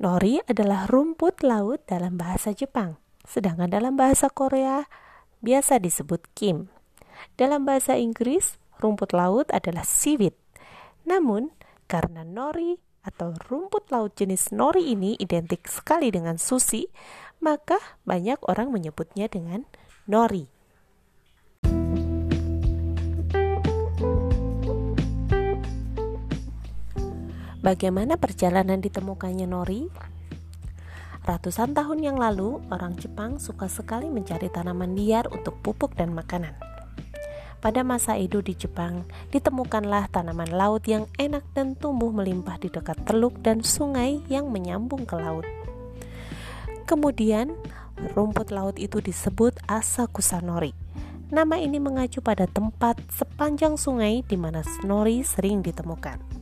Nori adalah rumput laut dalam bahasa Jepang, sedangkan dalam bahasa Korea biasa disebut kim. Dalam bahasa Inggris, rumput laut adalah seaweed. Namun, karena nori atau rumput laut jenis nori ini identik sekali dengan sushi, maka banyak orang menyebutnya dengan nori. Bagaimana perjalanan ditemukannya nori? Ratusan tahun yang lalu, orang Jepang suka sekali mencari tanaman liar untuk pupuk dan makanan. Pada masa Edo di Jepang, ditemukanlah tanaman laut yang enak dan tumbuh melimpah di dekat teluk dan sungai yang menyambung ke laut. Kemudian, rumput laut itu disebut Asakusa nori. Nama ini mengacu pada tempat sepanjang sungai di mana nori sering ditemukan.